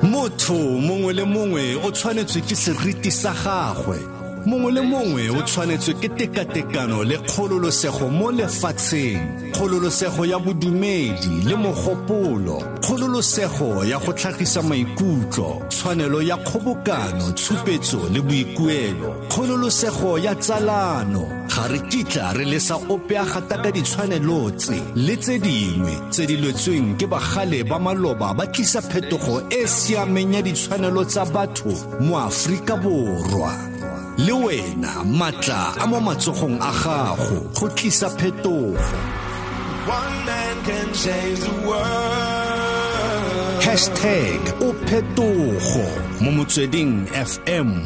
木头梦为了梦为我穿的最近是绿地沙哈会 mongwe le mongwe o tshwanetswe ke tekatekano le kgololosego mo lefatsheng. Kgololosego ya bodumedi le mogopolo. Kgololosego ya go tlhagisa maikutlo. Tshwanelo ya kgobokano tshupetso le boikuelo. Kgololosego ya tsalano. Ga re kitla re lesa ope a gata ka ditshwanelo tse le tse dingwe tse di lwetsweng ke bagale ba maloba ba tlisa phetogo e e siameng ya ditshwanelo tsa batho mo aforika borwa le wena matla a mo matsogong a gago go tlisa phetogo. Hashtag o phetogo mo motsweding fm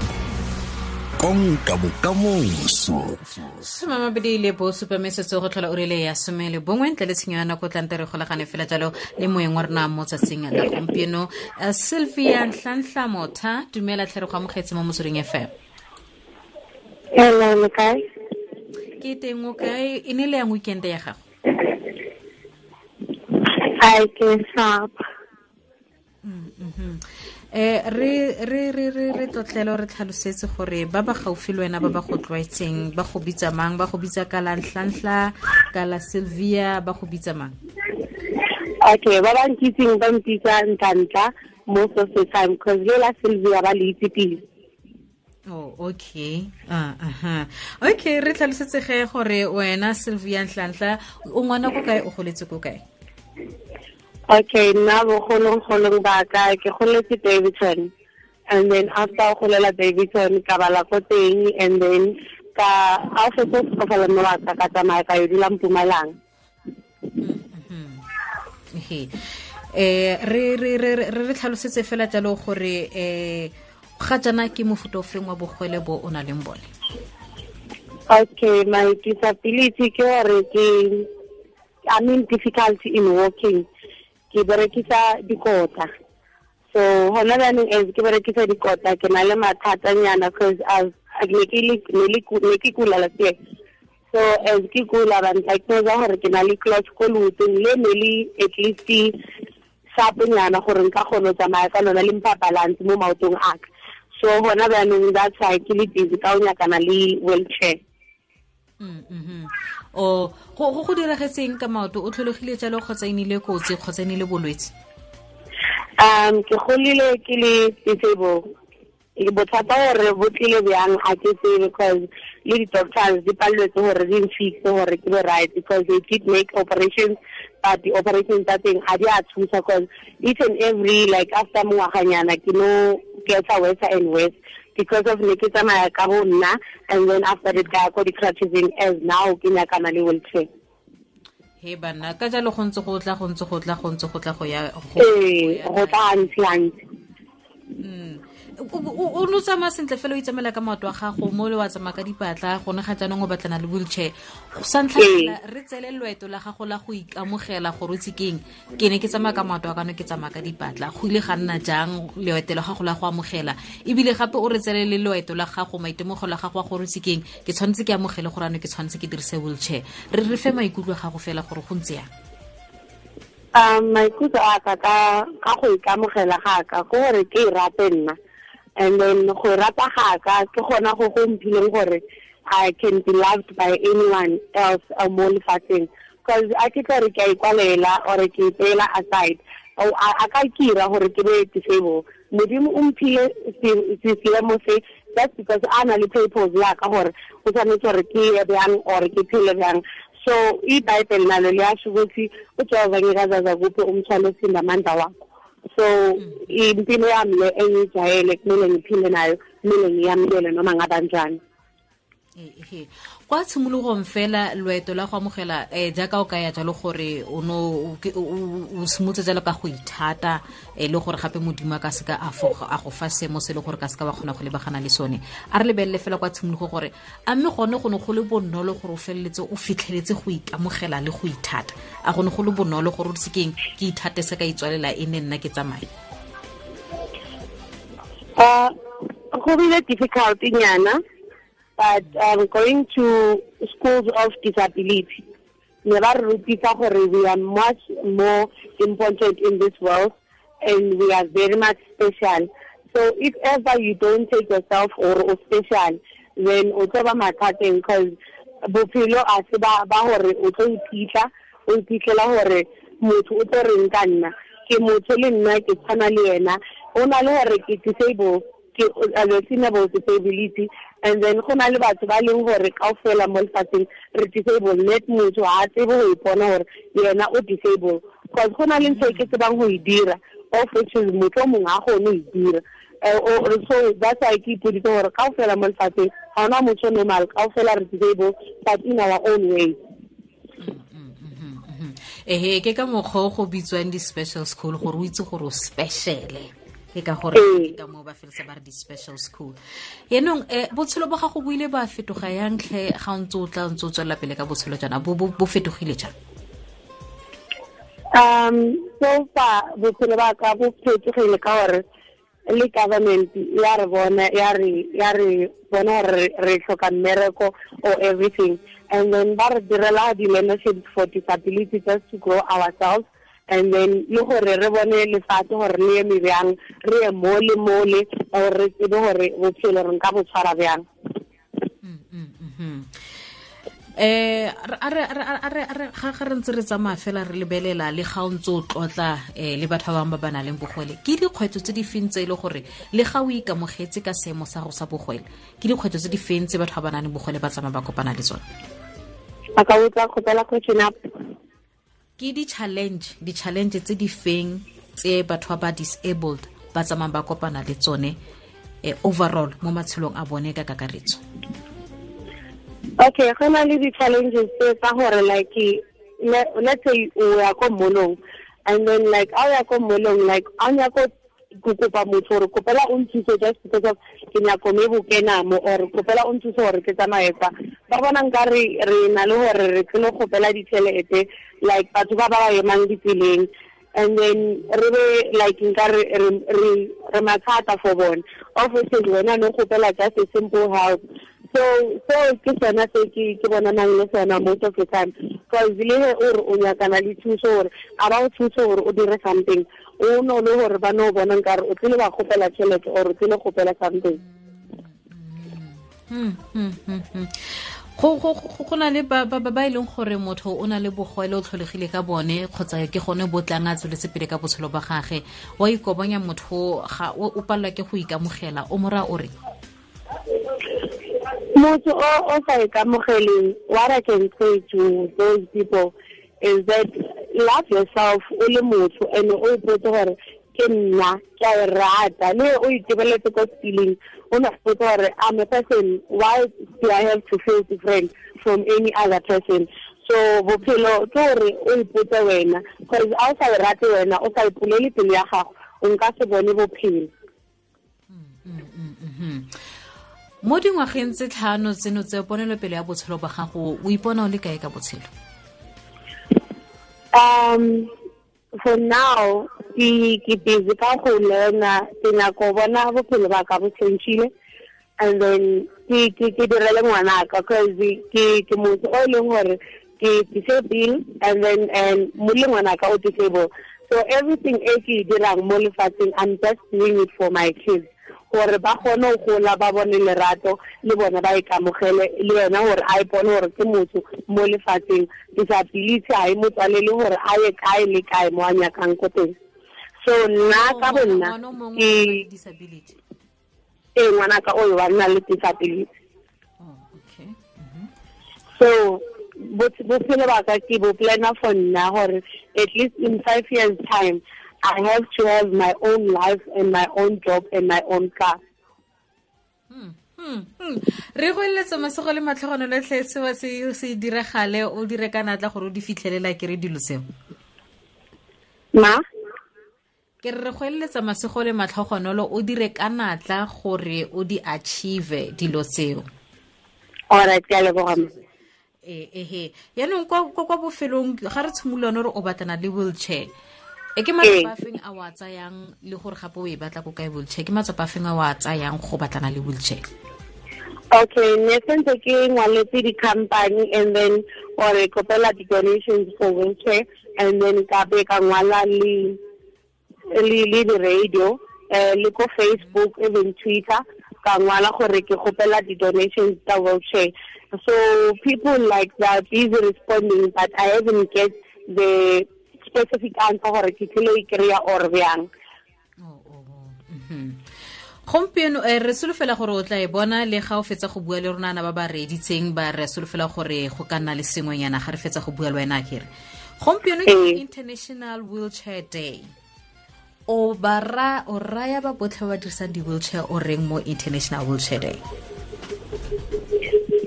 konka bokamoso. Some mabedi le bo supametsetse go tlhola o rile ya some le bongwe ntle le tshenyo ya nako tlante re golagane fela jalo le moeng wa rena mo tsatsing la gompieno. Uh, sylvia nhlanhla motha dumela tlhe re go amogetse mo motsweding fm Hello, Mekay. Ke te ngokay, ini le ang weekend ya ka? Ay, ke sap. Mm, mm, mm. Eh, re re re re re totlelo re tlhalosetse gore ba ba gaufi le wena ba ba go tlwaetseng ba go bitsa mang ba go bitsa ka la ntlhantlha ka la sylvia ba go bitsa mang okay ba ba nkitseng ba mpitsa ntlhantlha most of the time because le la sylvia ba le itse pele oh okay. Ah aha. Okay re tlhalosetse ge gore wena sylvia nhlanhla o ngwana ko kae o goletse ko kae? Okay, nna bogolong-golong ba ka ke goletse Davidson. And then after o golela Davidson ka bala ko teng and then ka a fetsa sekofela mme wa ka ka tsamaya ka yo dula Mpumalanga. ehe eh re tlhalosetse fela jalo gore eh ga jana ke mofuta ofeng wa bogwele bo o na leng bone Okay, my disability ke gore ke I mean difficulty in walking. Ke berekisa dikota. So hona jaanong as ke berekisa dikota ke na le mathatanyana because as ne ke ke kula last year. So as ke kula ba ntakisetsa gore ke na le clutch ko leotong le ne le at least saponyana gore nka kgone go tsamaya ka lona le mpa balance mo maotong a ka. So hona jaanong that's why ke le busy ka o nyakana le wheelchair. Mm, mhm. o go go diragetseng ka maoto o tlholegile jalo kgotsa e nnile kotsi kgotsa e nnile bolwetse um ke golile ke le disabled ke bothata gore bo tlile bjang a ke tsebe because le di-doctors di paleletse gore di nfixe gore ke be right because they did make operations but di-operations tsa teng ga di a thusa because each and every like after mongwaganyana ke no getsa worse and worse because of ne ke tsamaya ka bo nna and then after that ka ya ko di-crutchesing as now ke nyakana le wheelchair he banna ka jalo go ntse go tla go ntse go tla go ntse go tla go ya go tla gantsi gantsi Mm. O no tsamaya sentle fela o itsamela ka maoto a gago mo le wa tsamaya ka dipatla gone ga jaanong o batlana le wheelchair. Sa ntlha fela, re tsele loeto la gago la go ikamogela gore o itse keng ke ne ke tsamaya ka maoto a kano ke tsamaya ka dipatla. Go ile ga nna jang loeto la gago la go amogela? Ebile gape o re tsele le loeto la gago maitemogelo a gago a gore o itse keng ke tshwanetse ke amogele gore ano ke tshwanetse ke dirise wheelchair. Re re fe maikutlo a gago fela gore go ntse yang? Um maikutlo a ka ka go ikamogela ga ka ke gore ke e rate nna and then go rata ga ka ke gona go go mphileng gore i can be loved by anyone else mo lefatsheng. Because a ke tlo re ke a ikwalela or ke ipeela aside a ka kira gore ke be disable modimo o mphile se- se- just because a na le purpose ya ka gore o tshwanetse gore ke ye bjang or ke phele bjang. So ibhayibheli nalo liyasho ukuthi ujehova ngeke azaza kuphi umthwalo osinda amandla wakho so impilo yami le engiyijwayele kumele ngiphile nayo kumele ngiyamukele noma ngabanjani. ehe kwa tshimologong fela loeto la go amogela um jaaka o ka ya jalo gore o simotse jalo ka go ithata um le gore gape modimo a ka seka a go fa seemo se e le gore ka seka ba kgona go lebagana le sone. A re lebelele fela kwa tshimologo gore a mme gone go ne go le bonolo gore o feleletse o fitlheletse go ikamogela le go ithata. A gone go le bonolo gore o sekeng ke ithate se ka itswalela e ne nna ke tsamaye. Uh go bile difficult nyana but um, going to schools of disability. Ne ba we are much more important in this world and we are very much special. So if ever you don't take yourself or special then o tlo ba because bophelo a se ba gore o tlo iphitlha o iphitlhela gore motho o tlo reng ka nna. Ke motho le nna ke tshwana le yena. O na le gore ke disable ke disability and then go na le batho ba leng gore kaofela mo lefatsheng re disable net motho a tsebe go ipona gore yena o disable. Because go na le ntho ke tsebang go e dira of which is motho mongwe a kgone go e dira. Uh, so that's why ke ipoditse gore kao fela mo lefatsheng ga ona motho normal kao fela re disabled but in our own way. Ehe ke ka mokgwa o go bitswang di-special school gore o itse gore o speciale ke ka gore ka moo ba felisa ba re di-special school. Yanong um botshelo bo gago bo ile ba fetoga yantlhe ga ntse o tla ntse o tswelela pele ka botshelo jaana bo fetogile jang? Um so far botshelo ba ka bo fetogile ka gore le government ya re bona ya re ya re bona gore re tlhoka mmereko or everything. And then ba re direla di-learnerships for disability just to grow ourselves and then le gore re bone lefatshe gore le eme bjang re ye mole mole or re tsebe gore bophelo re nka bo tshwara bjang. Eh a re ga re ntse re tsamaya fela re lebelela le ga o ntse o tlotla um le batho ba bangwe ba ba nang leng bogwele ke dikgwetlho tse di feng tse e le gore le ga o ikamogetse ka seemo sa go sa bogwele ke dikgwetlho tse di feng tse batho ba ba nang le bogwele ba tsamaya ba kopana le tsone? A ka botsa kgopela question up ke di-challenge di-challenge tse di feng tse batho ba ba disabled ba tsamayng ba kopana le tsone um overall mo matshelong a bone ka kakaretso? Okay go na le di-challenges tse tsa gore like let's say o ya ko molong and then like a o ya ko molong like a o nyako go kopa motho gore kopela o nthuse just because of ke nyako me bo kenamo or kopela o nthuse gore ke tsamaye kwa. Ba bona nka re re na le gore re ditšhelete like batho ba ba ba emang ditseleng and then re be like nka re mathata for offices wena just a simple help so so ke sona se ke ke bonanang le sona most of the time. Because le o nyakana le thuso gore a ba o thuse gore o dire something o no le gore ba no bona nkare o tlile ba kgopela tšhelete or o tlile kgopela something go na le ba e leng gore motho o na le bogwele o tlholegile ka bone kgotsa ke gone botlang a tsweletse pele ka botshelo ba gage. Wa ikobanya motho o palelwa ke go ikamogela. O mora o re? Motho o sa ikamogeleng what i can say to those people is that love yourself o le motho and o ipotse gore ke nna ke a e rata. Le o itebeletse ko feeling o na ipotse gore i'm a person why do i have to feel different from any other person? So bophelo ke gore o ipotse wena because a o sa e rate wena o sa ipolele pelo ya gago o nka se bone bophelo. Mo dingwageng tse tlhano tseno tse ponelopele ya botshelo ba gago o ipona o le kae ka botshelo um for now ke ke busy ka go learna ke nyako bona bophelo ba ka bo changile and then ke ke ke direle ngwanaka cause ke ke motho o leng gore ke disable and then and mo le ngwanaka o disable. So everything e ke dirang mo lefatsheng i'm just doing it for my kids gore ba kgone go gola ba bone lerato le bone ba ikamogele le yena gore a ipone gore ke motho mo lefatsheng disability a e mo tswalele gore a ye kae le kae mo a nyakang ko teng. So nna ka bo nna ee ngwanaka oyo wa nna le disability. So bophelo ba ka ke bo plana for nna gore at least in five years time I have to have my own life and my own job and my own car. re go eletsa masego le matlhogono lotlhe sewa se se diragale o dire ka natla gore o di fitlhelela ke re dilo seo ma? Ke re go eletsa masego le matlhogonolo o dire ka natla gore o di achieve dilo tseo. Alright ke a leboga ehe yaanong kwa bofelong ga re tshimolone gore o batlana le wheelchair e ke matsapa feng a o a tsayang le gore gape o e batla ko kae wheelchair? Ke matsapa feng a o a tsayang go batlana le wheelchair? Okay ne sentse ke ngwaletse di-company and then or kopela di-donations for wheelchair and then ka be ka ngwala le le di-radio um le ko facebook even twitter ka ngwala gore ke gopela di-donations tsa wheelchair. So people like that busy responding but i haven't get the specific answer gore ke tlile e kry-a or. Mhm. gompieno re solofela gore o tla e bona le ga o fetsa go bua le ronana ba ba reeditseng ba re solofela gore go ka nna le sengwenyana ga re fetsa go bua le wena kere gompieno ke Ee. international wheelchair day o ba ra o raya ba botlhe ba dirisang di-wheelchair o reng mo international wheelchair day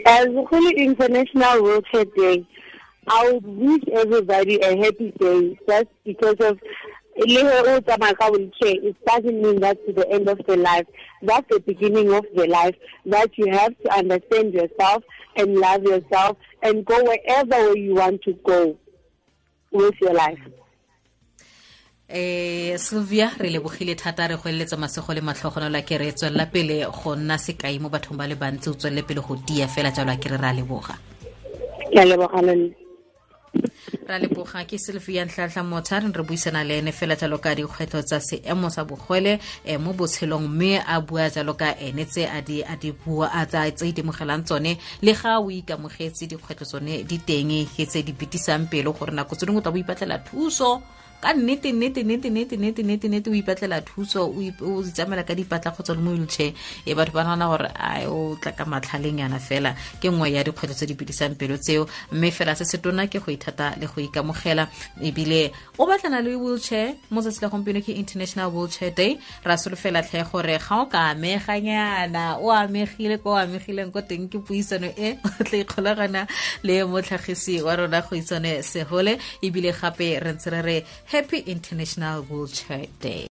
As Huli International Wheelchair Day, I would wish everybody a happy day just because of le he o tsamaya ka wheelchair, it doesn't mean that's the end of the life. That's the beginning of the life. That you have to understand yourself and love yourself and go wherever you want to go with your life. eh sylvia re lebogile thata re go eletsa masego le matlhogonolo a ke re tswelela pele go nna sekai mo bathong ba le bantsi o tswelele pele go tia fela jalo a ke re a leboga Ke a leboga le nna. Ra leboga ke sylvia ntlhatlha motha re re buisana le ene fela jalo ka dikgwetlho tsa seemo sa bogwele um mo botshelong mme a bua jalo ka ene tse a di bua a tse itemogelang tsone. Le ga o ikamogetse dikgwetlho tsone di teng ke tse di betisang pele gore nako tse dingwe tla bo ipatlela thuso ka nnete nnete nnete nnete nnete nnete nnete o ipatlela thuso o itsamela ka dipatla kgotsa le mo wheelchair. E batho ba nagana gore a o tla ka matlhaleng yana fela. Ke nngwe ya dikgwetlho tse di bedisang pelo tseo. Mme fela se se tona ke go ithata le go ikamogela. Ebile o batlana le wheelchair. Mo tsatsi la gompieno ke international wheelchair day. Ra solofela tlhe gore ga o ka ameganyana o amegile ko o amegileng ko teng ke puisano e o tla ikgolagana le motlhagisi wa rona go itsone segole ebile gape re ntse re re happy international wheelchair day